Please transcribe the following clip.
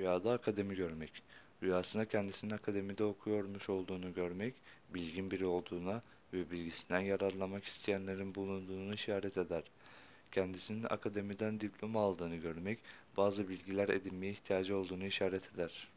Rüyada akademi görmek. Rüyasında kendisinin akademide okuyormuş olduğunu görmek, bilgin biri olduğuna ve bilgisinden yararlanmak isteyenlerin bulunduğunu işaret eder. Kendisinin akademiden diploma aldığını görmek, bazı bilgiler edinmeye ihtiyacı olduğunu işaret eder.